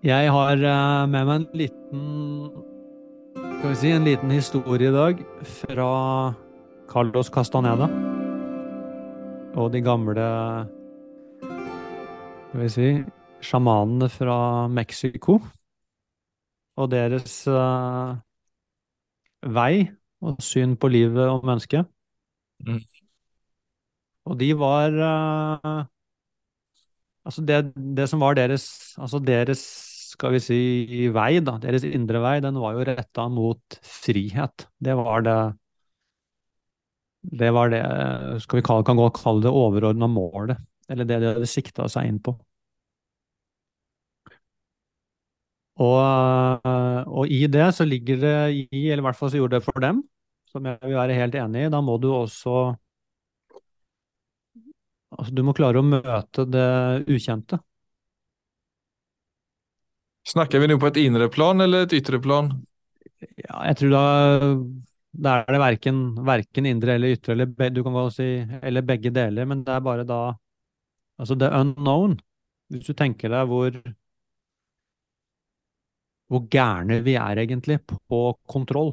Jeg har eh, med meg en liten Skal vi si en liten historie i dag fra Carlos Castaneda. Og de gamle Skal vi si sjamanene fra Mexico. Og deres uh, vei og syn på livet og mennesket. Mm. Og de var uh, Altså det, det som var deres Altså deres skal vi si, vei, da, deres indre vei, den var jo retta mot frihet. Det var det Det var det, skal vi kalle, kan godt kalle det overordna målet. Eller det de sikta seg inn på. Og, og i det så ligger det i, eller i hvert fall så gjorde det for dem, som jeg vil være helt enig i, da må du også Altså, du må klare å møte det ukjente. Snakker vi nå på et indre plan eller et ytre plan? Ja, jeg tror da da er det verken, verken indre eller ytre, eller, du kan si, eller begge deler, men det er bare da Altså the unknown. Hvis du tenker deg hvor hvor gærne vi er egentlig på kontroll.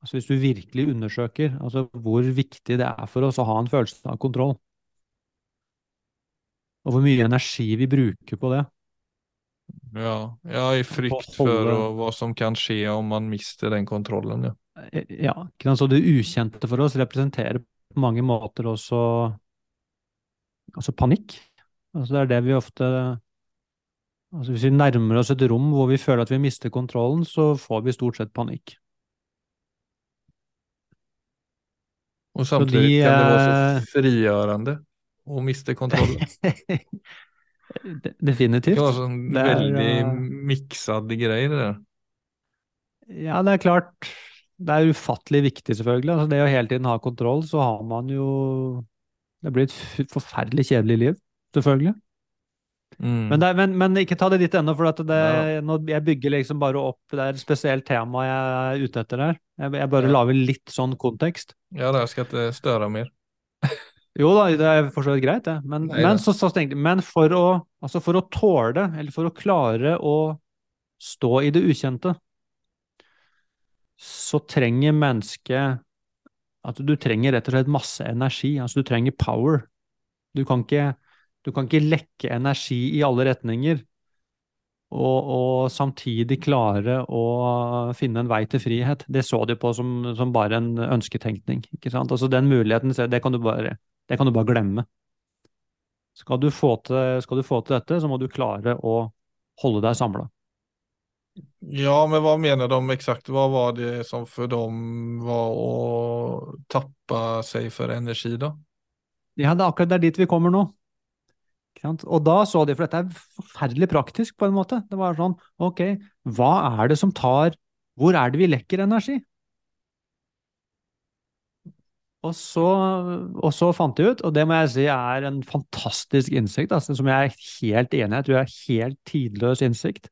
Altså Hvis du virkelig undersøker altså hvor viktig det er for oss å ha en følelse av kontroll. Og hvor mye energi vi bruker på det. Ja, ja i frykt for og, hva som kan skje om man mister den kontrollen. Ja. Eh, Ja, ikke sant? Så det ukjente for oss representerer på mange måter også altså panikk. Altså det er det vi ofte altså Hvis vi nærmer oss et rom hvor vi føler at vi mister kontrollen, så får vi stort sett panikk. Og samtidig de, kan det være eh, så frigjørende å miste kontrollen. De- Det var sånn Det er, veldig eh, miksede greier. Det der. Ja, det er klart. Det er ufattelig viktig, selvfølgelig. Altså, det å hele tiden ha kontroll, så har man jo Det blir et forferdelig kjedelig liv, selvfølgelig. Mm. Men, er, men, men ikke ta det dit ennå, for det, Ja. jeg bygger liksom bare opp Det er et spesielt tema jeg er ute etter her. Jeg, jeg bare Ja. lager litt sånn kontekst. Ja, det skal störe mer. Jo da, det er for så vidt greit, det. Men, Nei, men, så, så tenkte, men for, å, altså for å tåle, eller for å klare å stå i det ukjente, så trenger mennesket at du trenger rett og slett masse energi. Altså du trenger power. Du kan ikke, du kan ikke lekke energi i alle retninger og, og samtidig klare å finne en vei til frihet. Det så de på som, som bare en ønsketenkning. Altså Den muligheten, det kan du bare, det kan du bare glemme. Skal du, få til, skal du få til dette, så må du klare å holde deg samla. Ja, men hva mener de eksakt? Hva var det som for dem var å tappe seg for energi, da? Ja, det er akkurat der dit vi kommer nå. Og da så de, for dette er forferdelig praktisk på en måte. Det var sånn, ok, hva er det som tar Hvor er det vi lekker energi? Og så, og så fant jeg ut, og det må jeg si er en fantastisk innsikt, altså, som jeg er helt enig i, jeg tror jeg er helt tidløs innsikt.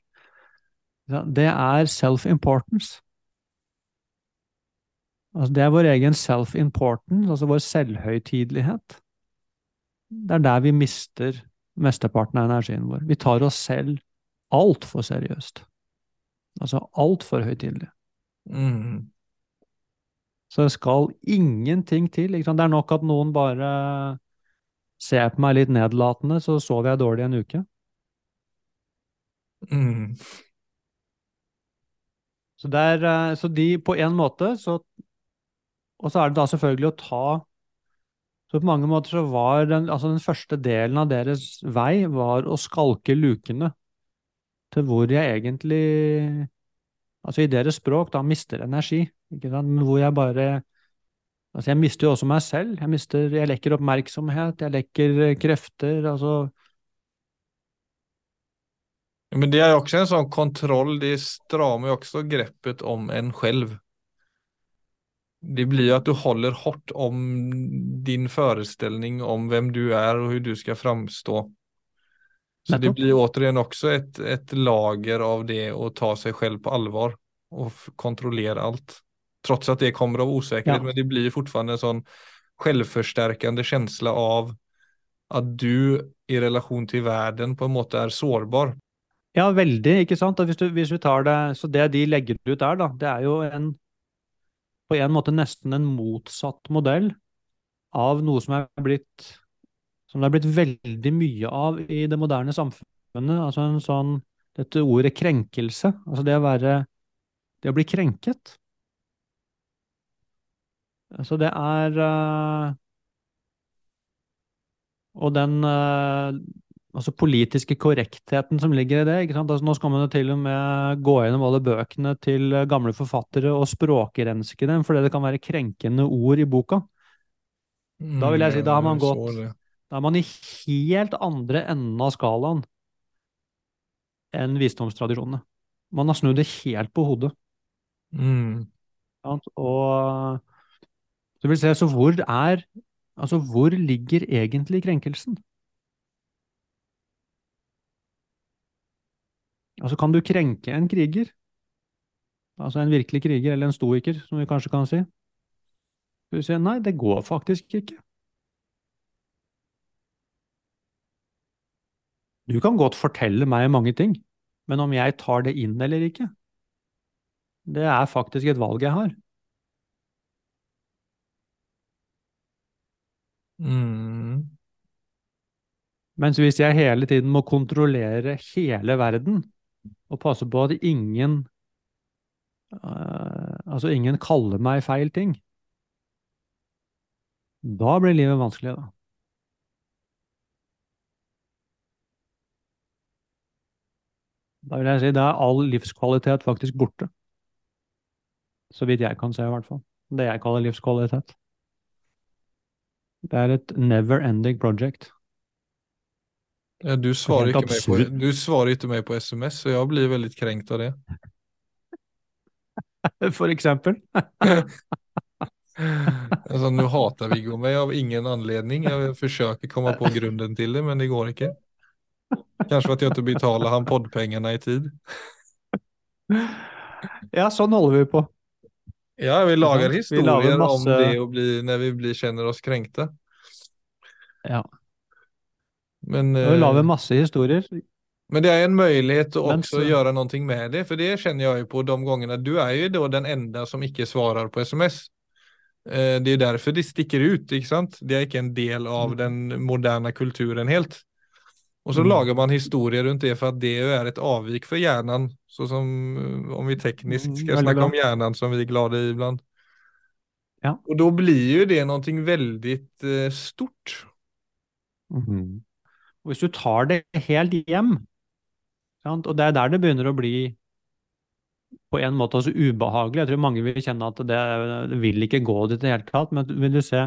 Det er self-importance. Altså, det er vår egen self-importance, altså vår selvhøytidelighet. Det er der vi mister mesteparten av energien vår. Vi tar oss selv altfor seriøst. Altså altfor høytidelig. Mm. Så det skal ingenting til. Det er nok at noen bare ser på meg litt nedlatende, så sover jeg dårlig en uke. Mm. Så, det er, eh, så de på en måte så Og så er det da selvfølgelig å ta Så på mange måter så var den, altså den første delen av deres vei var å skalke lukene til hvor jeg egentlig Altså i deres språk da mister energi, ikke sant? Hvor jeg bare Altså jeg mister jo også meg selv. Jeg mister Jeg lekker oppmerksomhet, jeg lekker eh, krefter, altså Men det er jo også en sånn kontroll, det strammer jo også greppet om en selv. Det blir jo at du holder hardt om din forestilling om hvem du er og hvordan du skal framstå. Så det blir återigen også et, et lager av det å ta seg selv på alvor og kontrollere alt. Trots at det kommer av osäkerhet, Ja. men det blir fortfarande en sånn selvforsterkende känsla av at du i relasjon til verden på en måte er sårbar. Ja, veldig, ikke sant? Hvis du, hvis vi tar det, så det de legger ut der, da, det er jo en, på en måte nesten en motsatt modell av noe som er blitt, som det er blitt veldig mye av i det moderne samfunnet. Altså en sånn, dette ordet krenkelse, altså det å være, det å bli krenket. Altså det er uh, Og den uh, altså politiske korrektheten som ligger i det. ikke sant? Altså nå skal man jo til og med gå gjennom alle bøkene til gamle forfattere og språkrenske dem, fordi det kan være krenkende ord i boka. Da vil jeg si, da har man Mm, gått. Da er man i helt andre enden av skalaen enn visdomstradisjonene. Man har snudd det helt på hodet. Mm. Og så vil se, så hvor er Altså, hvor ligger egentlig krenkelsen? Altså, kan du krenke en kriger? Altså en virkelig kriger, eller en stoiker, som vi kanskje kan si? Skal vi nei, det går faktisk ikke. Du kan godt fortelle meg mange ting, men om jeg tar det inn eller ikke, det er faktisk et valg jeg har. Mm. Mens hvis jeg hele tiden må kontrollere hele verden, og passe på at ingen uh, Altså ingen kaller meg feil ting, da blir livet vanskelig, da. Da vil jeg si da er all livskvalitet faktisk borte. Så vidt jeg kan se, i hvert fall. Det jeg kaller livskvalitet. Det er et never ending project. Ja, du svarer ikke meg på, du svarer ikke meg på sms, så jeg blir veldig krenkt av det. For eksempel. altså, nå hater Viggo meg av ingen anledning. Jeg forsøker å komme på grunnen til det, men det går inte. Kanske for at jeg ikke betaler han poddpengene i tid. Ja, sånn holder vi på. Ja, vi lager historier Vi historier masse... om det å bli, når vi blir, kjenner oss krenkte. Ja. Men, vi lager eh, masse historier. men det er en möjlighet Å Men också så- göra någonting med det, for det kjenner jeg jo på de gangene. Du er jo då den enda som ikke svarer på sms. Eh, Det er derfor det stikker ut, ikke sant? Det er ikke en del av Mm. den moderne kulturen helt. Och så Mm. lager man historier rundt det for at det er et avvik for hjernen. Så som eh, om vi teknisk Mm, ska väldigt snacka bra. om hjernen, som vi er glade i iblant. Ja. Og da blir jo det noe veldig eh, stort. Mm. Og Hvis du tar det helt hjem, sant? og det er der det begynner å bli på en måte også ubehagelig. Jeg tror mange vil kjenne at det, det vil ikke gå dit i det hele tatt, men vil du se,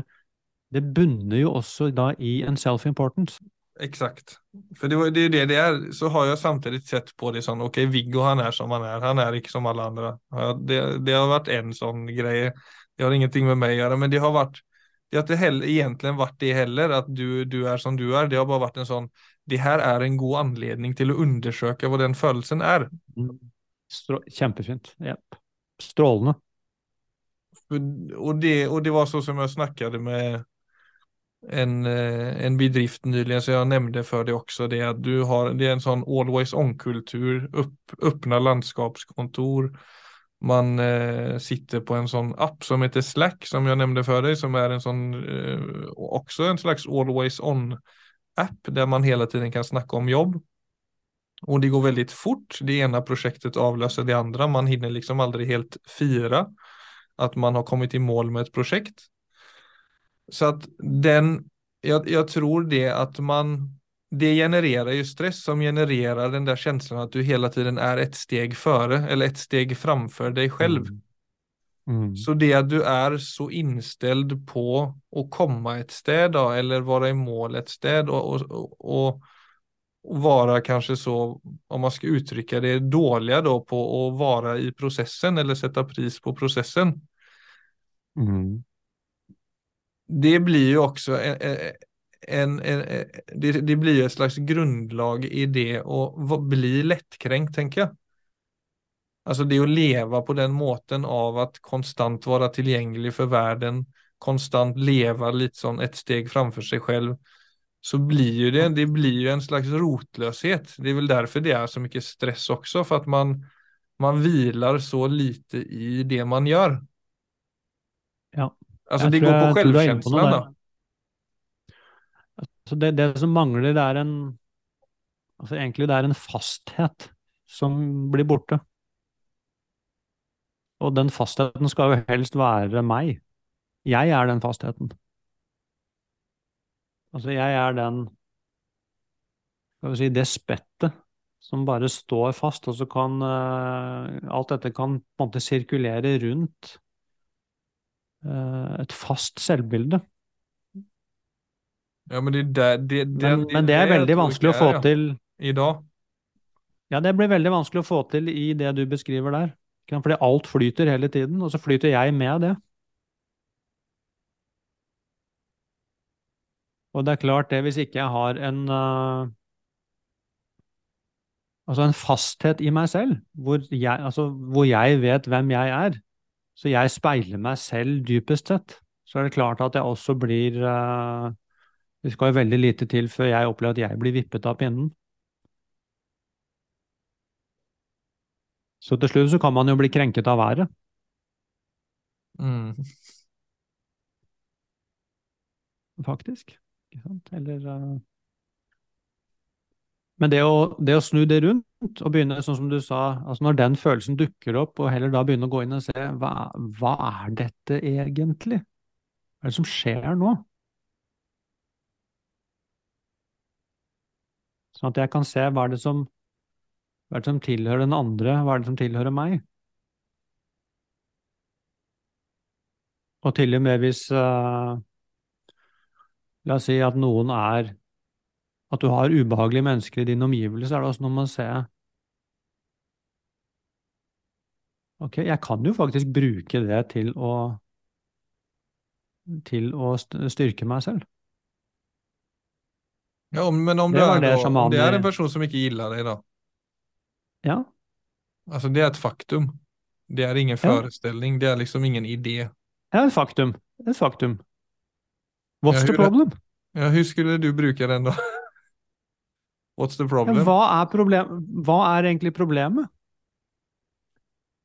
det bunner jo også da i en self-importance. Exakt. För det, er det är det det är. Så har jag samtidigt sett på det som, okej Viggo han är som han är, han är inte som alla andra. Det, det har varit en sån grej. Det har ingenting med mig att göra, men det har varit, det har inte heller, egentligen varit det heller, att du, du är som du är. Det har bara varit en sån, det här är en god anledning till att undersöka vad den födelsen är. Strå kjempefint. Jepp. Strålende. Och det, och det var så som jag snackade med en, eh, en bedrift nyligen, så jag nämnde för dig också, det att du har, det är en sån always on-kultur, upp, landskapskontor, man eh, sitter på en sån app som heter Slack, som jag nämnde för dig, som är en sån, eh, också en slags always on-app, där man hela tiden kan snacka om jobb. Och det går väldigt fort, det ena projektet avlöser det andra, man hinner liksom aldrig helt fira att man har kommit i mål med ett projekt. Så att den, jag, jag tror det att man, det genererar ju stress som genererar den där känslan att du hela tiden är ett steg före eller ett steg framför dig själv. Mm. Mm. Så det att du är så inställd på att komma ett sted då, eller vara i mål ett sted och, och, och, och vara kanske så, om man ska uttrycka det, dåliga då på att vara i processen eller sätta pris på processen. Mm. Det blir ju också en, en, en, det, det blir ju ett slags grundlag i det och bli blir lättkränkt tänker jag. Alltså det att leva på den måten av att konstant vara tillgänglig för världen, konstant leva lite som ett steg framför sig själv. så blir ju det, det blir ju en slags rotlöshet. Det är väl därför det är så mycket stress också, för att man, man vilar så lite i det man gör. Ja. Alltså Jeg det går på selvkjensla, da. du er inne på noe självkänslan der. då. Så det, det som mangler, det er en Altså egentlig det er en fasthet som blir borte. Og den fastheten skal jo helst være meg. Jeg er den fastheten. Altså jeg er den Skal vi si det spettet som bare står fast, og så kan uh, alt dette kan på en måte sirkulere rundt et fast selvbilde. Ja men det är där, det, det, Men, men det er veldig vanskelig å få ja. til Idag. Ja, det blir veldig vanskelig å få til i det du beskriver der. Fordi alt flyter hele tiden, og så flyter jeg med det. Og det er klart det, hvis ikke jeg har en uh, Altså en fasthet i meg selv, hvor jeg, altså, hvor jeg vet hvem jeg er, så jeg speiler meg selv dypest sett, så er det klart at jeg også blir uh, Det skal jo veldig lite til før jeg opplever at jeg blir vippet av pinnen. Så til slutt så kan man jo bli krenket av været. Mm. faktisk. Ikke sant? Eller uh... Men det å, det å snu det rundt og begynne, sånn som du sa, altså når den følelsen dukker opp, og heller da begynne å gå inn og se hva, hva er dette egentlig? Hva er det som skjer nå? Sånn at jeg kan se hva er det som, hva er det som tilhører den andre, hva er det som tilhører meg? Og til og med hvis uh, La oss si at noen er At du har ubehagelige mennesker i din omgivelse, er det også noe med å se Ok, jeg kan jo faktisk bruke det til å til å styrke meg selv. Ja, men om Det det, var det om det er, en person som ikke gillar deg, da? Ja, Altså, det er et faktum. Det er ingen Ja. forestilling. det er liksom ingen idé. det er et faktum. Et faktum. What's Ja, the problem? Ja, hvordan skulle du bruke den då? What's the Ja, problem? hva, er problem? hva er egentlig problemet?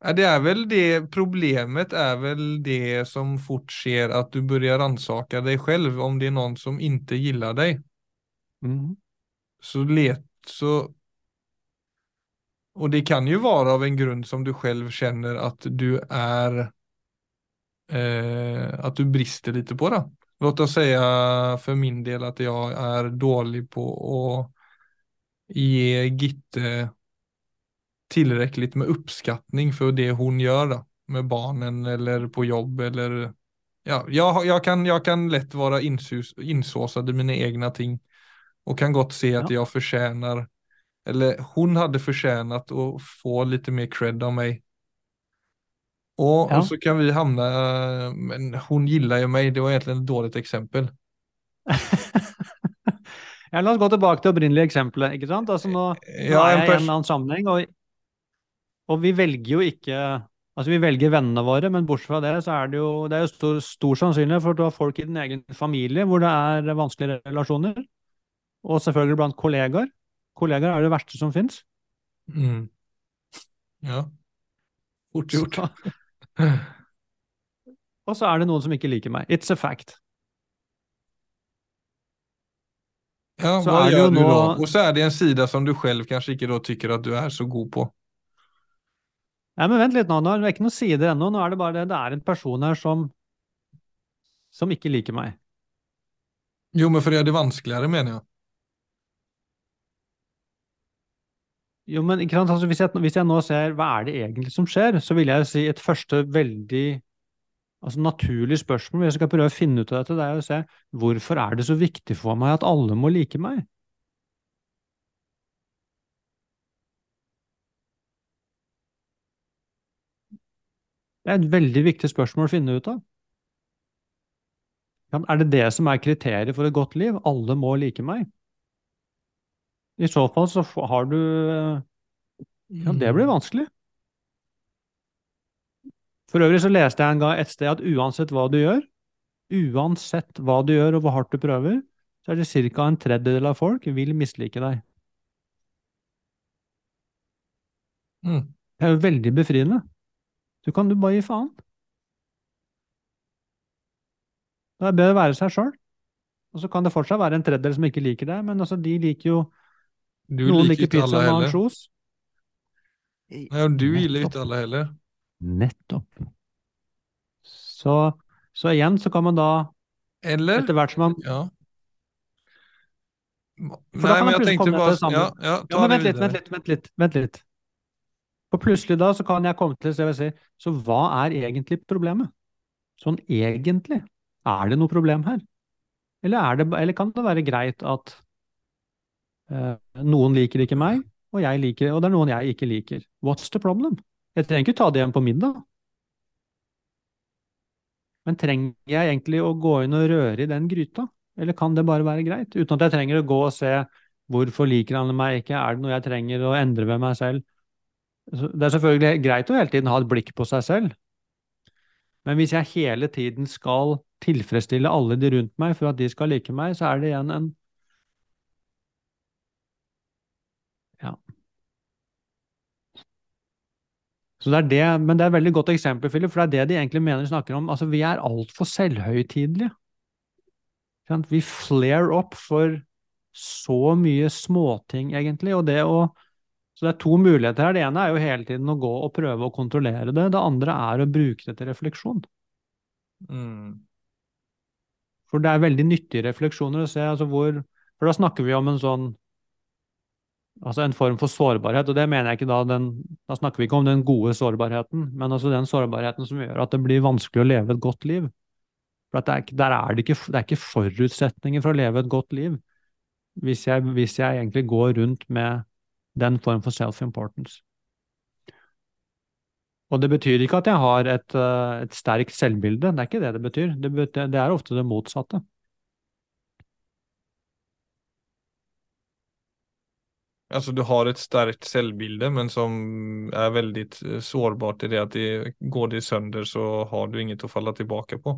Ja, det er vel det, problemet er vel det som fort sker at du begynner å ransake deg selv om det er noen som ikke liker deg. Mm. Så let, så Og det kan jo være av en grunn som du selv kjenner at du er eh, At du brister lite på det. Låt oss säga for min del at jeg er dårlig på att ge Gitte tillräckligt med uppskattning för det hon gör då, med barnen eller på jobb eller ja, jag, jag, kan, jag kan lätt vara insus, insåsad i mina egna ting och kan gott se att Ja. jag förtjänar eller hon hade förtjänat att få lite mer cred av mig. Och, Ja. och så kan vi hamna, men hon gillar ju mig, det var egentligen ett dåligt exempel. Ja, la oss gå tilbake til opprinnelige eksempelet. ikke sant? Altså nå, nå Ja, er jeg i en eller annen sammenheng, og, og vi velger jo ikke Altså, vi velger vennene våre, men bortsett fra det, så er det jo, det er jo stor, stor sannsynlighet for at du har folk i din egen familie hvor det er vanskelige relasjoner. Og selvfølgelig blant kollegaer. Kollegaer er det verste som fins. Mm. Ja. Fort gjort. Og så er det noen som ikke liker meg. It's a fact. Ja, Så vad är gör du nå- Och så är det en sida som du själv kanske inte då tycker att du är så god på. Nei, men vent litt nå. nå er det ikke noen sider ennå. Nå er det bare det. Det er en person her som som ikke liker meg. Jo, men för det är det vanskligare menar jag. Jo, men ikke? Altså, hvis, jeg, hvis jeg nå ser hva er det egentlig som skjer, så vil jeg si et første veldig altså naturlig spørsmål, hvis jeg skal prøve å finne ut av dette, det er å se hvorfor er det så viktig for meg at alle må like meg? Det er et veldig viktig spørsmål å finne ut av. Er det det som er kriteriet for et godt liv? Alle må like meg? I så fall så har du eh, Ja, det blir vanskelig. For øvrig så leste jeg en gang et sted at uansett hva du gjør, uansett hva du gjør og hvor hardt du prøver, så er det ca. en tredjedel av folk vil mislike deg. Mm. Det er jo veldig befriende. Du kan du bare gi faen. Det er bedre å være seg sjøl. Og så kan det fortsatt være en tredjedel som ikke liker deg, men altså, de liker jo Du Noen liker liker pizza alle med ansjos. Ja, du gillar ikke alle heller. Nettopp. Så, så igjen så kan man da, Eller? etter hvert som man Ja. Kan men jeg tenkte samme. Ja, ja, ta Ja, men vent litt, vent litt, vent litt. vent litt. Og plutselig da så kan jeg komme til så jeg vil si, så hva er egentlig problemet? Sånn egentlig, er det noe problem her? Eller, er det, eller kan det være greit at eh, noen liker ikke meg, og jeg liker, og det er noen jeg ikke liker? What's the problem? Jeg trenger ikke ta det hjem på middag. Men trenger jeg egentlig å gå inn og røre i den gryta? Eller kan det bare være greit? Uten at jeg trenger å gå og se hvorfor liker han meg ikke, er det noe jeg trenger å endre ved meg selv? Det er selvfølgelig greit å hele tiden ha et blikk på seg selv, men hvis jeg hele tiden skal tilfredsstille alle de rundt meg for at de skal like meg, så er det igjen en Ja. Så det er det, men det er et veldig godt eksempel, Philip, for det er det de egentlig mener snakker om. Altså, vi er altfor selvhøytidelige. Vi flare opp for så mye småting, egentlig. Og det å Så det er to muligheter her. Det ene er jo hele tiden å gå og prøve å kontrollere det. Det andre er å bruke det til refleksjon. Mm. For det er veldig nyttige refleksjoner å se altså hvor For da snakker vi om en sånn Altså en form for sårbarhet, og det mener jeg ikke da den Da snakker vi ikke om den gode sårbarheten, men altså den sårbarheten som gjør at det blir vanskelig å leve et godt liv. For at er, der er det, ikke, det er ikke forutsetninger for å leve et godt liv hvis jeg, hvis jeg egentlig går rundt med den form for self-importance. Og det betyr ikke at jeg har et, eh, et sterkt selvbilde, det er ikke det det betyr. Det, betyr, det er ofte det motsatte. Alltså du har et sterkt selvbilde, men som er väldigt eh, sårbart i det at de, går det sønder, så har du inget å falle tilbake på.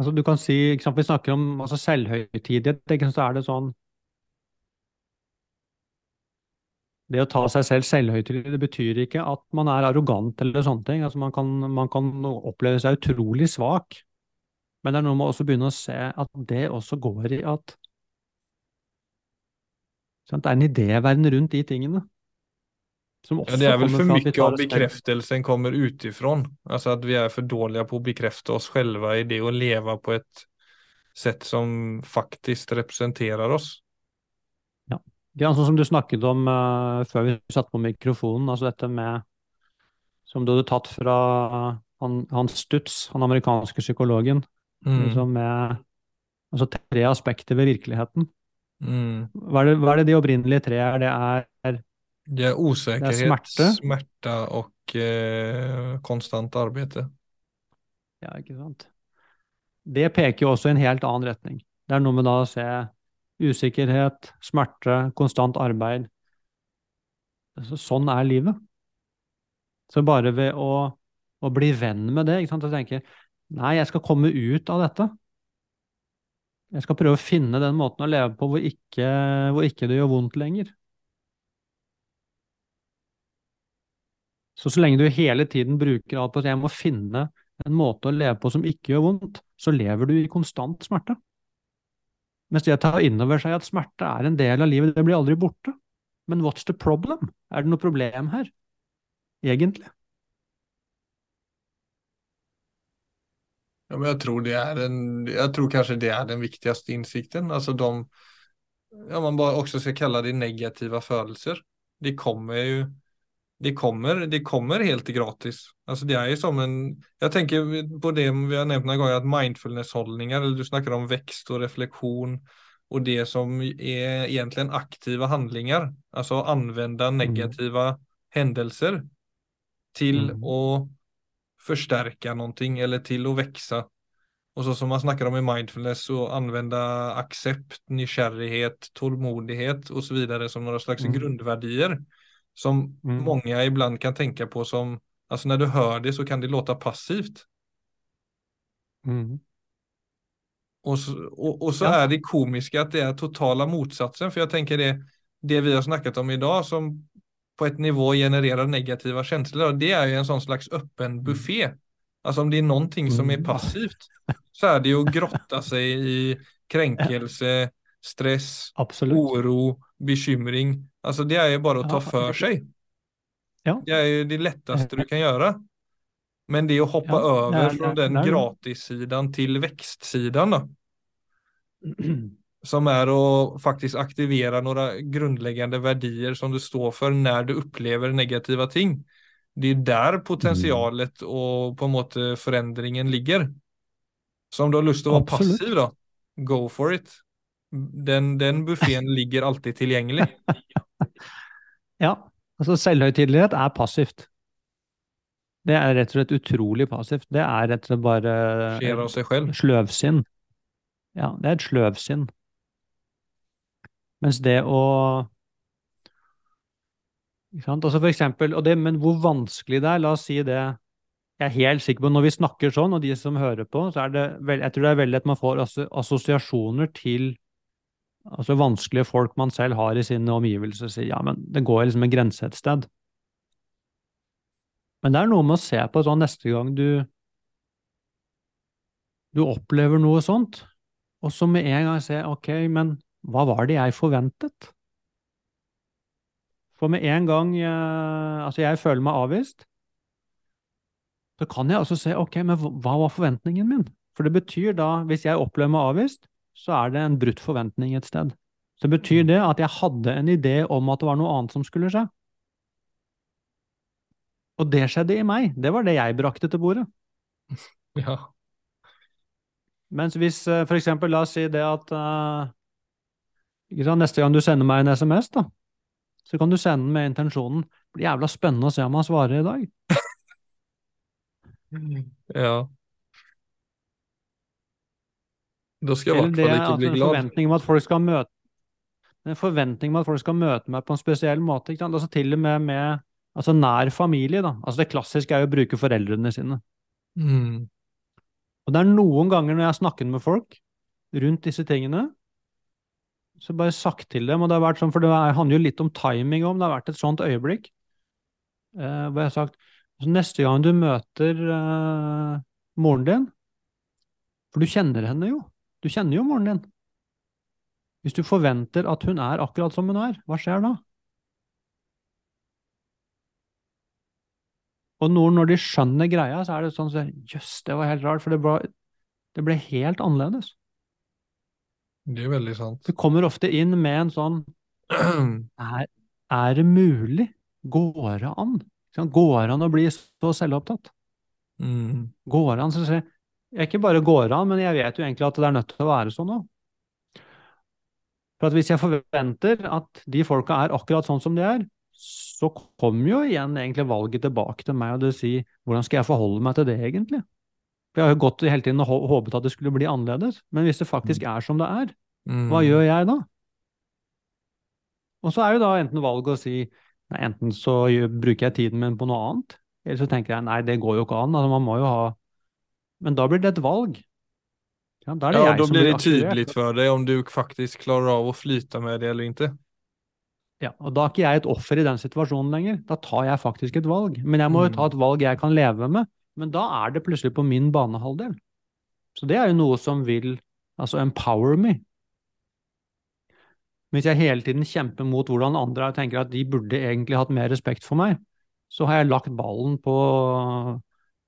Altså, du kan si, ikke Vi snakker om altså, selvhøytidighet. Så er det sånn Det å ta seg selv selvhøytidelig, det betyr ikke at man er arrogant eller sånne ting. Altså, man, kan, man kan oppleve seg utrolig svak. Men det er noe med å begynne å se at det også går i at Det er en idéverden rundt de tingene. Som Ja, det er vel for tar av bekreftelsen kommer utifrån. Altså at vi er for dårlige på å bekrefte oss själva i det å leve på et sett som faktisk representerer oss. Ja, sånn som du snakket om uh, før vi satte på mikrofonen, altså dette med Som du hadde tatt fra han, han Stutz, han amerikanske psykologen, Mm. liksom med altså tre aspekter ved virkeligheten. Mm. Hva er det, hva er det de opprinnelige tre er? Det er Det er usikkerhet, det er smerte. smerte og eh, konstant arbeid. Ja, ikke sant. Det peker jo også i en helt annen retning. Det er noe med da å se usikkerhet, smerte, konstant arbeid. Så, sånn er livet. Så bare ved å, å bli venn med det, ikke sant, og tenke nei, jeg skal komme ut av dette. Jeg skal prøve å finne den måten å leve på hvor ikke, hvor ikke det gjør vondt lenger. Så så lenge du hele tiden bruker alt på at jeg må finne en måte å leve på som ikke gjør vondt, så lever du i konstant smerte. Mens det å ta inn over seg at smerte er en del av livet, det blir aldri borte. Men what's the problem? Er det noe problem her? Egentlig? Ja, men jeg tror det är en, jeg tror kanskje det er den viktigste insikten. Altså de, ja man bare også skal kalla det negativa følelser. Det kommer jo de kommer, de kommer helt gratis. Alltså det er jo som en, Jeg tenker på det vi har nevnt noen ganger, at mindfulness-holdninger, eller du snakker om växt og refleksjon, og det som är egentligen aktive handlinger, alltså anvende negativa hendelser til Mm. att förstärka någonting eller till att växa. Och så som man snackar om i mindfulness så använda accept, nykärlighet, tålmodighet och så vidare som några slags Mm. grundvärdier som Mm. många ibland kan tänka på som, alltså när du hör det så kan det låta passivt. Mm. Och så, och, och så Ja. är det komiska att det är totala motsatsen. För jag tänker det, det vi har snackat om idag som på et nivå genererar negativa känslor, det er jo en sånn slags åpen buffé. Altså om det er noe som är Mm. passivt så er det jo å grotta seg i krenkelse, stress, Absolutt. oro, bekymring. Altså det er jo bare å ta for seg. det- er jo Det är ju det lättaste du kan gjøre. Men det å hoppe over fra den gratissiden til vekstsiden, gratissidan till växtsidan då. Som er å faktisk aktivera noen grunnleggende verdier som du står for når du opplever negativa ting. Det er der potensialet og på en måte forandringen ligger. Så om du har lyst til å være Absolutt. passiv da, go for it. Den, den buffeen ligger alltid tilgjengelig. Ja, altså selvhøytidelighet er passivt. Det er rett og slett utrolig passivt. Det er rett og slett bare Skjer av seg selv. sløvsinn. Ja, det er et sløvsinn. Mens det å ikke sant? Altså for eksempel, det, Men hvor vanskelig det er, la oss si det Jeg er helt sikker på når vi snakker sånn, og de som hører på, så er det vel, jeg tror det er veldig at man får assosiasjoner til altså vanskelige folk man selv har i sine omgivelser, sier ja, men det går liksom en grense et sted. Men det er noe med å se på sånn neste gang du du opplever noe sånt, og så med en gang se ok, men hva var det jeg forventet? For med en gang jeg, altså jeg føler meg avvist, så kan jeg altså se ok, men hva var forventningen min? For det betyr da, hvis jeg opplever meg avvist, så er det en brutt forventning et sted. Så betyr det at jeg hadde en idé om at det var noe annet som skulle skje. Og det skjedde i meg. Det var det jeg brakte til bordet. Ja. Mens hvis eh, for eksempel, la oss si det at sant, neste gang du sender meg en SMS, da, så kan du sende den med intensjonen det blir jævla spennende å se om han svarer i dag. ja. Da skal jeg i hvert fall ikke altså, bli en glad. forventning om at folk skal møte en forventning om at folk skal møte meg på en spesiell måte. Ikke sant? Altså til og med med altså nær familie. da. Altså Det klassiske er jo å bruke foreldrene sine. Mm. Og det er noen ganger når jeg har snakket med folk rundt disse tingene, så bare sagt til dem, og det har vært sånn, for det er- handler jo litt om timing om, det har vært et sånt øyeblikk, eh, hvor jeg har sagt, så neste gang du møter eh, moren din, for du kjenner henne jo, du kjenner jo moren din. Hvis du forventer at hun er akkurat som hun er, hva skjer da? Og noen, når de skjønner greia, så er det sånn, at jøss, det var helt rart, for det ble, det ble helt annerledes. Det er veldig sant. Du kommer ofte inn med en sånn Er, er det mulig? Går det an? Går det an å bli så selvopptatt? mm. Går det an? Så jeg ikke bare går det an, men jeg vet jo egentlig at det er nødt til å være sånn òg. For at hvis jeg forventer at de folka er akkurat sånn som de er, så kommer jo igjen egentlig valget tilbake til meg, og det sier hvordan skal jeg forholde meg til det egentlig? For jeg har jo gått hele tiden og håpet at det skulle bli annerledes, men hvis det faktisk er som det er, Mm. hva gjør jeg da? Og så er jo da enten valget å si nei, enten så bruker jeg tiden min på noe annet, eller så tenker jeg nei, det går jo ikke an, altså man må jo ha Men da blir det et valg. Ja, da Ja, da blir det tydelig for deg om du faktisk klarer av å flyte med det eller ikke. Ja, og da er ikke jeg et offer i den situasjonen lenger. Da tar jeg faktisk et valg. Men jeg må jo Mm. ta et valg jeg kan leve med. Men da er det plutselig på min banehalvdel. Så det er jo noe som vil altså empower me. Hvis jeg hele tiden kjemper mot hvordan andre er og tenker at de burde egentlig hatt mer respekt for meg, så har jeg lagt ballen på,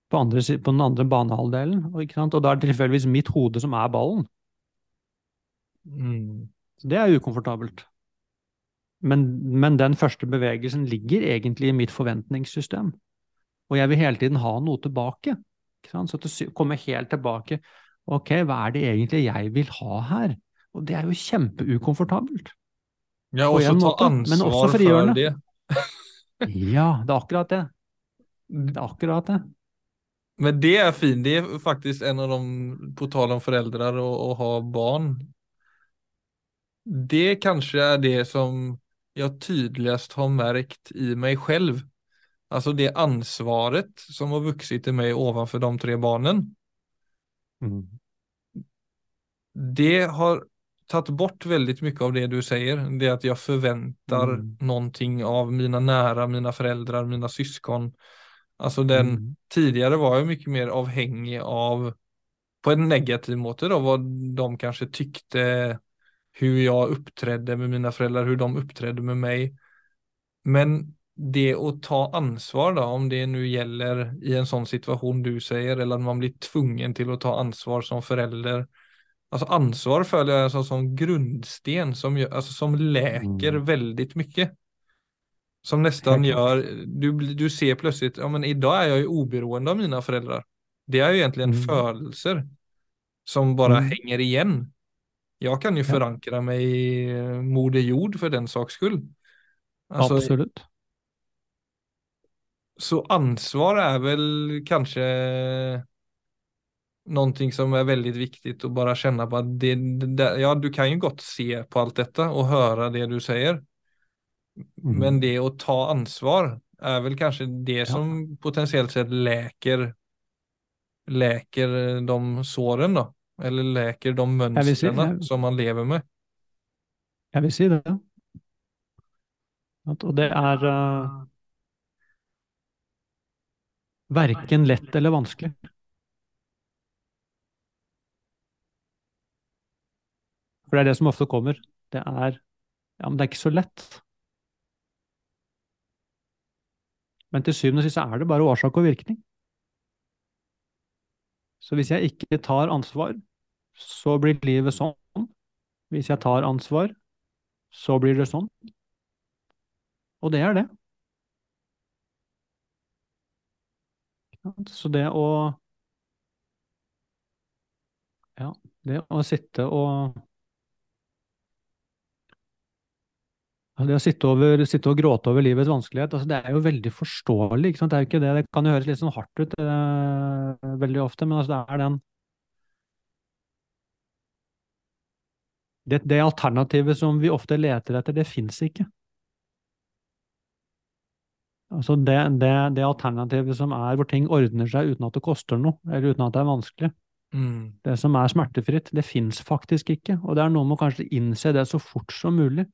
på, andre, på den andre banehalvdelen. Og da er det tilfeldigvis mitt hode som er ballen. Mm. Så det er ukomfortabelt. Men, men den første bevegelsen ligger egentlig i mitt forventningssystem. Og jeg vil hele tiden ha noe tilbake. Så til det komme helt tilbake. Ok, hva er det egentlig jeg vil ha her? Og det er jo kjempeukomfortabelt. Ja, også og så ta måte, men ansvar også for det. Ja, det er akkurat det. Det er akkurat det. Men det er fint. Det er faktisk en av de, på tal om foreldre og å ha barn. Det kanskje er det som jeg tydeligst har merkt i meg selv. Altså det ansvaret som har vokst i meg overfor de tre barnen. Mm. det har tatt bort väldigt mycket av det du säger. Det att jag förväntar Mm. någonting av mina nära, mina föräldrar, mina syskon. Alltså den Mm. tidigare var jag mycket mer avhängig av på en negativ måte då vad de kanske tyckte, hur jag uppträdde med mina föräldrar, hur de uppträdde med mig. Men det å ta ansvar da, om det nu gjelder i en sånn situation du sier, eller at man blir tvungen til å ta ansvar som forelder altså ansvar føler jeg altså, som grundsten som, gör, alltså som leker Mm. veldig mye. Som nesten gjør du, du ser plutselig ja men i dag er jeg jo oberoende av mine foreldre. Det er egentlig en Mm. følelser som bare Mm. henger igjen. Jeg kan jo Ja. forankre meg i Moder Jord for den saks skull. Altså, Absolutt. Så ansvar er vel kanskje noe som er veldig viktig å bare kjenne på at det, det, ja, du kan jo godt se på alt dette og høre det du sier, Mm. Men det å ta ansvar er vel kanskje det som potensielt sett leker Leker de sårene, da. Eller leker de mønstrene si- jeg- som man lever med. Jeg vil si det. At, og det er uh, verken lett eller vanskelig. For det er det som ofte kommer. Det er Ja, men det er ikke så lett. Men til syvende og sist er det bare årsak og virkning. Så hvis jeg ikke tar ansvar, så blir livet sånn. Hvis jeg tar ansvar, så blir det sånn. Og det er det. Ikke sant? Så det å Ja, det å sitte og Det å sitte, over, sitte og gråte over livets vanskelighet, altså det er jo veldig forståelig. Det er jo ikke det. Det kan jo høres litt sånn hardt ut eh, veldig ofte, men altså det er den det, det alternativet som vi ofte leter etter, det fins ikke. Altså det, det, det alternativet som er hvor ting ordner seg uten at det koster noe, eller uten at det er vanskelig. Mm. Det som er smertefritt, det fins faktisk ikke. Og det er noe med å kanskje innse det så fort som mulig.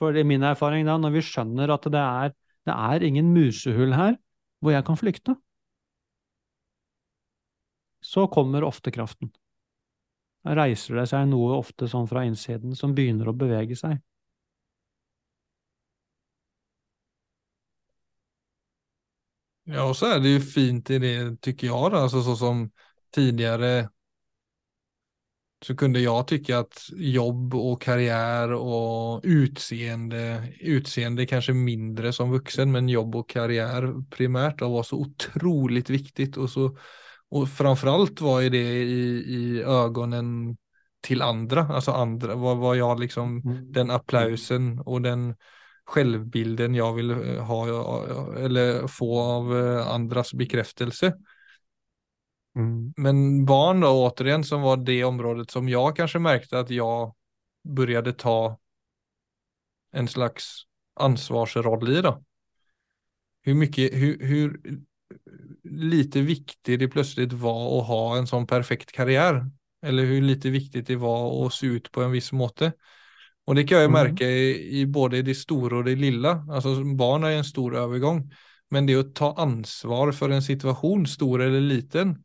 For i min erfaring da, når vi skjønner at det er, det er ingen musehull her hvor jeg kan flykte, så kommer ofte kraften. Da reiser det seg noe ofte sånn fra innsiden som begynner å bevege seg. Ja, och så är det ju fint i det tycker jag alltså så som tidigare så kunde jag tycka att jobb och karriär och utseende, utseende kanske mindre som vuxen, men jobb och karriär primärt var så otroligt viktigt. Och så och framförallt var ju det i, i ögonen till andra, alltså andra, var, var jag liksom Mm. den applausen och den självbilden jag vill eh, ha eller få av eh, andras bekräftelse. Mm. Men barn då återigen som var det området som jag kanske märkte att jag började ta en slags ansvarsroll i då. Hur mycket, hur, hur lite viktig det plötsligt var att ha en sån perfekt karriär. Eller hur lite viktigt det var att se ut på en viss måte. Och det kan jag ju Mm. i, i både det stora och det lilla. Alltså barn är en stor övergång. Men det att ta ansvar för en situation, stor eller liten,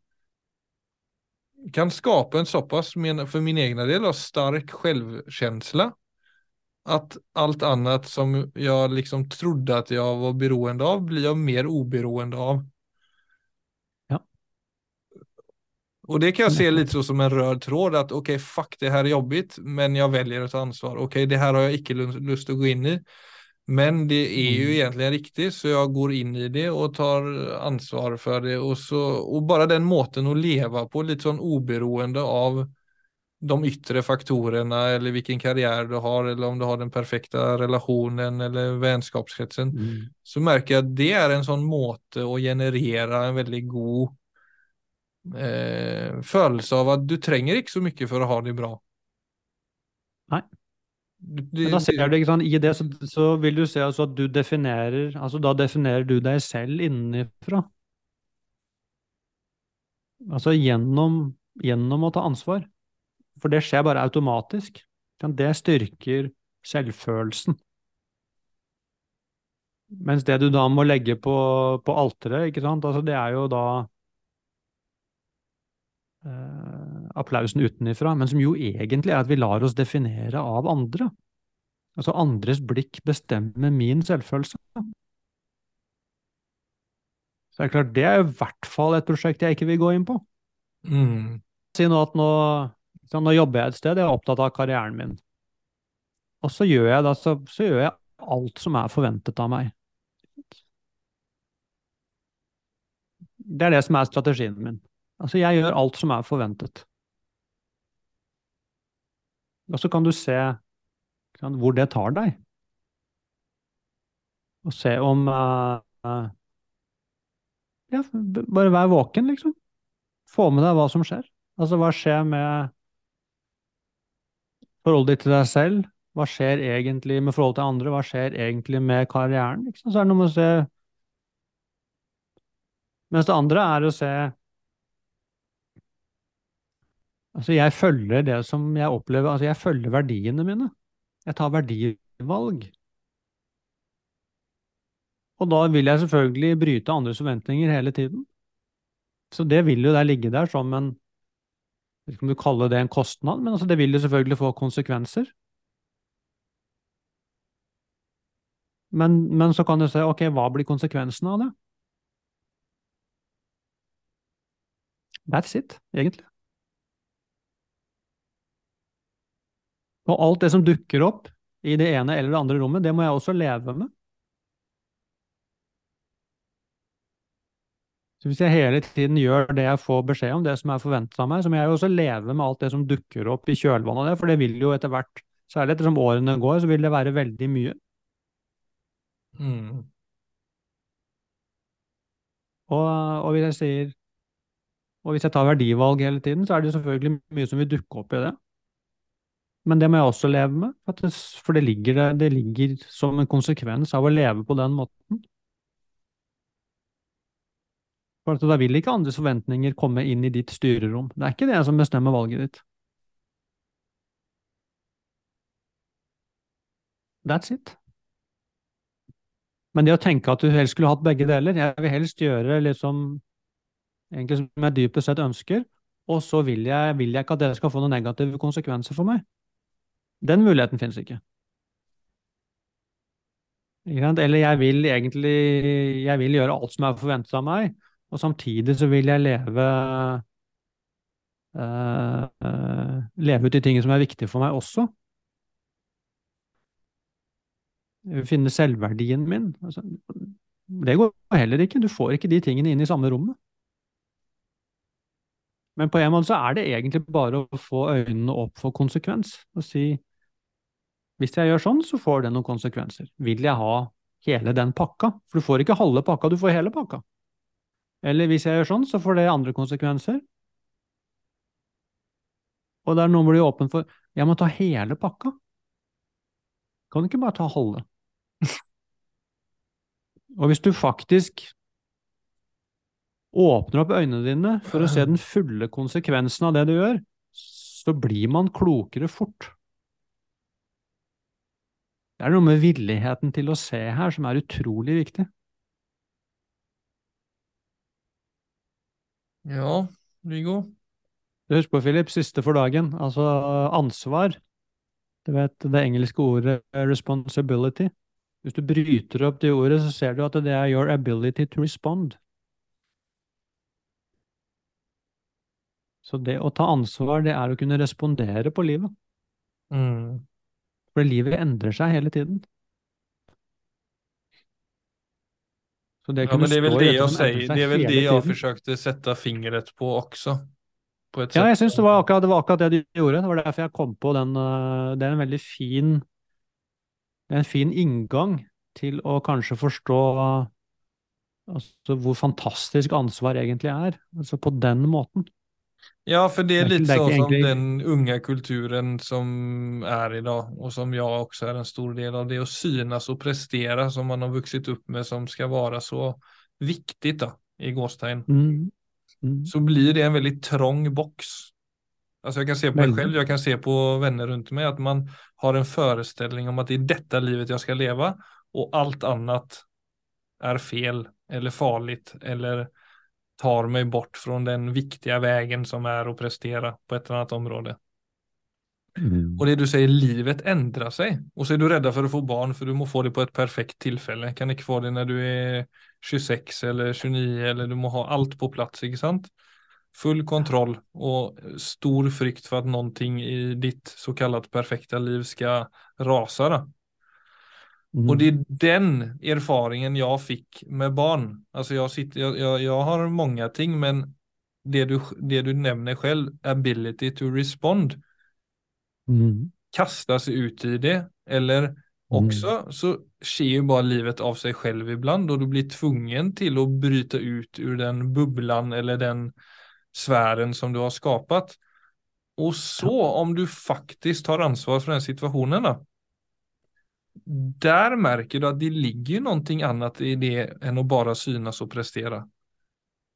kan skapa en så pass, för min egna del, av stark självkänsla. Att allt annat som jag liksom trodde att jag var beroende av blir jag mer oberoende av. Ja. Och det kan jag se lite så som en röd tråd att okej, fuck det här är jobbigt, men jag väljer att ta ansvar. Okej, det här har jag icke lust lust att gå in i. Men det är ju Mm. egentligen riktigt, så jag går in i det och tar ansvar för det. Och, så, och bara den måten att leva på, lite sån oberoende av de yttre faktorerna eller vilken karriär du har eller om du har den perfekta relationen eller vänskapskretsen. Mm. Så märker jag att det är en sån måte att generera en väldigt god eh, følelse av at du trenger ikke så mye for å ha det bra. Nei. Men da ser du, ikke sant, I det så, så vil du se altså at du definerer altså Da definerer du deg selv innenfra. Altså gjennom, gjennom å ta ansvar. For det skjer bare automatisk. Det styrker selvfølelsen. Mens det du da må legge på, på alteret, ikke sant, altså det er jo da applausen utenifra, men som jo egentlig er at vi lar oss definere av andre. Altså andres blikk bestemmer min selvfølelse. Så det er klart, det er i hvert fall et prosjekt jeg ikke vil gå inn på. Mm. Si nå at nå, nå jobber jeg et sted, jeg er opptatt av karrieren min. Og så gjør jeg, da, så, så gjør jeg alt som er forventet av meg. Det er det som er strategien min. Altså, jeg gjør alt som er forventet. Og så kan du se kan, hvor det tar deg. Og se om uh, uh, Ja, bare vær våken, liksom. Få med deg hva som skjer. Altså, hva skjer med forholdet ditt til deg selv? Hva skjer egentlig med forholdet til andre? Hva skjer egentlig med karrieren? Så er det noe med å se Mens det andre er å se Altså, jeg følger det som jeg opplever Altså, jeg følger verdiene mine. Jeg tar verdivalg. Og da vil jeg selvfølgelig bryte andres forventninger hele tiden. Så det vil jo der ligge der som en Jeg vet ikke om du kaller det en kostnad, men altså det vil jo selvfølgelig få konsekvenser. Men, men, så kan du se ok, hva blir konsekvensen av det? That's it, egentlig. Og alt det som dukker opp i det ene eller det andre rommet, det må jeg også leve med. Så hvis jeg hele tiden gjør det jeg får beskjed om, det som er forventet av meg, så må jeg jo også leve med alt det som dukker opp i kjølvannet av det, for det vil jo etter hvert, særlig ettersom årene går, så vil det være veldig mye. Mm. Og, og, hvis jeg sier Og hvis jeg tar verdivalg hele tiden, så er det jo selvfølgelig mye som vil dukke opp i det. Men det må jeg også leve med, for det, ligger, det ligger som en konsekvens av å leve på den måten. For Da vil ikke andres forventninger komme inn i ditt styrerom. Det er ikke det som bestemmer valget ditt. That's it. Men det å tenke at du helst skulle hatt begge deler Jeg vil helst gjøre liksom egentlig som jeg dypest sett ønsker, og så vil jeg, vil jeg ikke at det skal få noen negative konsekvenser for meg. Den muligheten finnes ikke. Eller jeg vil egentlig jeg vil gjøre alt som er forventet av meg, og samtidig så vil jeg leve uh, uh, leve ut de tingene som er viktige for meg også finne selvverdien min. Altså, det går heller ikke. Du får ikke de tingene inn i samme rommet. Men på en måte så er det egentlig bare å få øynene opp for konsekvens og si hvis jeg gjør sånn, så får det noen konsekvenser. Vil jeg ha hele den pakka? For du får ikke halve pakka, du får hele pakka. Eller hvis jeg gjør sånn, så får det andre konsekvenser. Og der noen blir åpen for jeg må ta hele pakka. Kan du ikke bare ta halve? Og hvis du faktisk åpner opp øynene dine for å se den fulle konsekvensen av det du gjør, så blir man klokere fort. Det er noe med villigheten til å se her som er utrolig viktig. Ja, Viggo? Husk på, Philip, siste for dagen, altså ansvar. Du vet det engelske ordet responsibility. Hvis du bryter opp det ordet, så ser du at det er your ability to respond. Så det å ta ansvar, det er å kunne respondere på livet. Mm. For livet endrer seg hele tiden. Så det ja, men det er vel det jeg si, Det er vel det jeg forsøkte sette fingeret på også. På ja, jeg syns det, det, var akkurat det du gjorde. Det var derfor jeg kom på den. Eh, det er en veldig fin en fin inngang til å kanskje forstå altså, hvor fantastisk ansvar egentlig er. Altså på den måten. Ja, for det er litt sånn som den unge kulturen som er i dag, og som jeg også er en stor del av. Det å synes og prestere som man har vokst opp med, som skal være så viktig, da, i gåstegn. Mm. Mm. Så blir det en veldig trang boks. Alltså jag kan se på mig selv, själv, jag kan se på vänner runt mig att man har en föreställning om att det är detta livet jag ska leva och allt annat är fel eller farligt eller tar meg bort fra den viktige veien som er å prestere på et eller annet område. Mm. Og det du sier, livet endrer seg, og så er du redd for å få barn for du må få det på et perfekt tilfelle. Kan ikke få det når du er 26 eller 29 eller du må ha alt på plass, ikke sant? Full kontroll og stor frykt for at noe i ditt så perfekte perfekta liv skal rase. Då. Mm. Och det är den erfaringen jag fick med barn. Alltså jag, sitter, jag, jag, jag har många ting men det du, det du nämner själv, ability to respond, Mm. kasta ut i det. Eller också så sker ju bara livet av sig själv ibland och du blir tvungen till att bryta ut ur den bubblan eller den sfären som du har skapat. Och så om du faktiskt tar ansvar för den situationen då. Där märker du att det ligger någonting annat i det än att bara synas och prestera.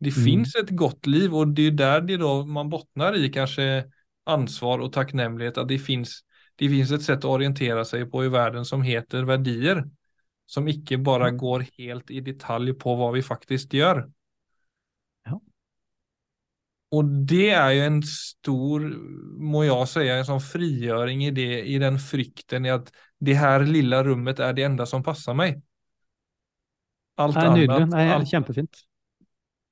Det Mm. finns ett gott liv och det är där det då man bottnar i kanske ansvar och tacknämlighet att det finns, det finns ett sätt att orientera sig på i världen som heter värdier. Som icke bara Mm. går helt i detalj på vad vi faktiskt gör. Ja. Och det är ju en stor, må jag säga, en sån frigöring i det, i den frykten i att det her lilla rummet er det enda som passar meg. Alt er nydelig. Annet, er allt, kjempefint.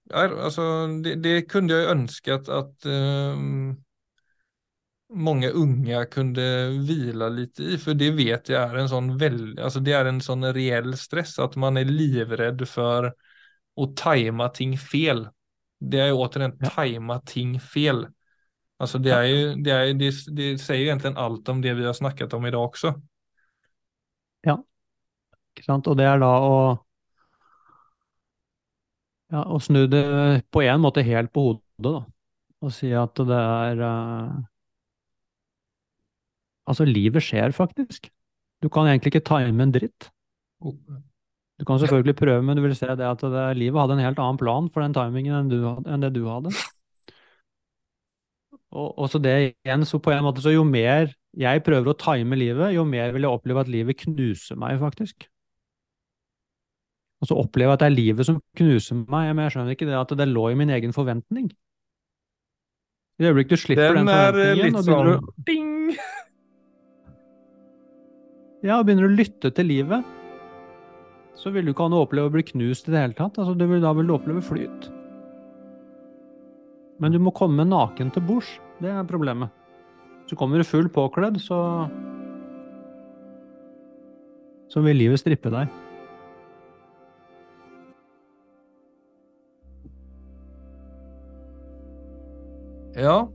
Ja, altså, det, det kunde jeg ønsket at att mange unge unga kunde vila lite i, for det vet jeg er en sånn väl, altså det er en sånn reell stress at man er livredd for å time ting fel. Det er jo återigen Ja. time ting fel. Altså det er jo, det, är, det, det sier jo egentlig alt om det vi har snakket om idag också. Ikke sant? Og det er da å ja, å snu det på en måte helt på hodet, da. Og si at det er uh, Altså, livet skjer faktisk. Du kan egentlig ikke time en dritt. Du kan selvfølgelig prøve, men du vil se det at det, livet hadde en helt annen plan for den timingen enn, du, enn det du hadde. Og, og så det igjen, så på en måte, så jo mer jeg prøver å time livet, jo mer vil jeg oppleve at livet knuser meg, faktisk. Og så opplever jeg at det er livet som knuser meg, men jeg skjønner ikke det at det lå i min egen forventning. I det øyeblikket du slipper den, Den eh, forventningen, sånn... og begynner, å, ja, og begynner å lytte til livet, så vil du ikke ha noe å oppleve å bli knust i det hele tatt. Altså, du vil, da vil du oppleve flyt. Men du må komme naken til bords. Det er problemet. Så kommer du full påkledd, så Så vil livet strippe deg. Ja.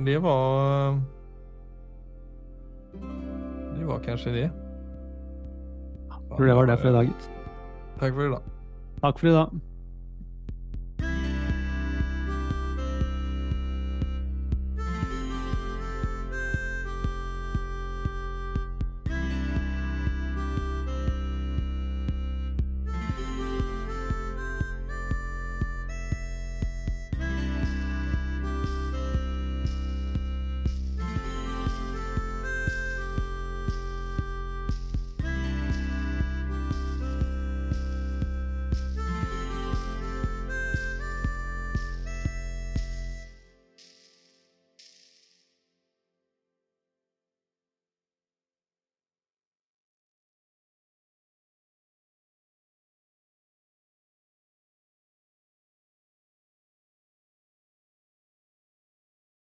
Det var... Det var kanskje det. Tror det var det for i dag, gitt. for i dag. Takk for i dag.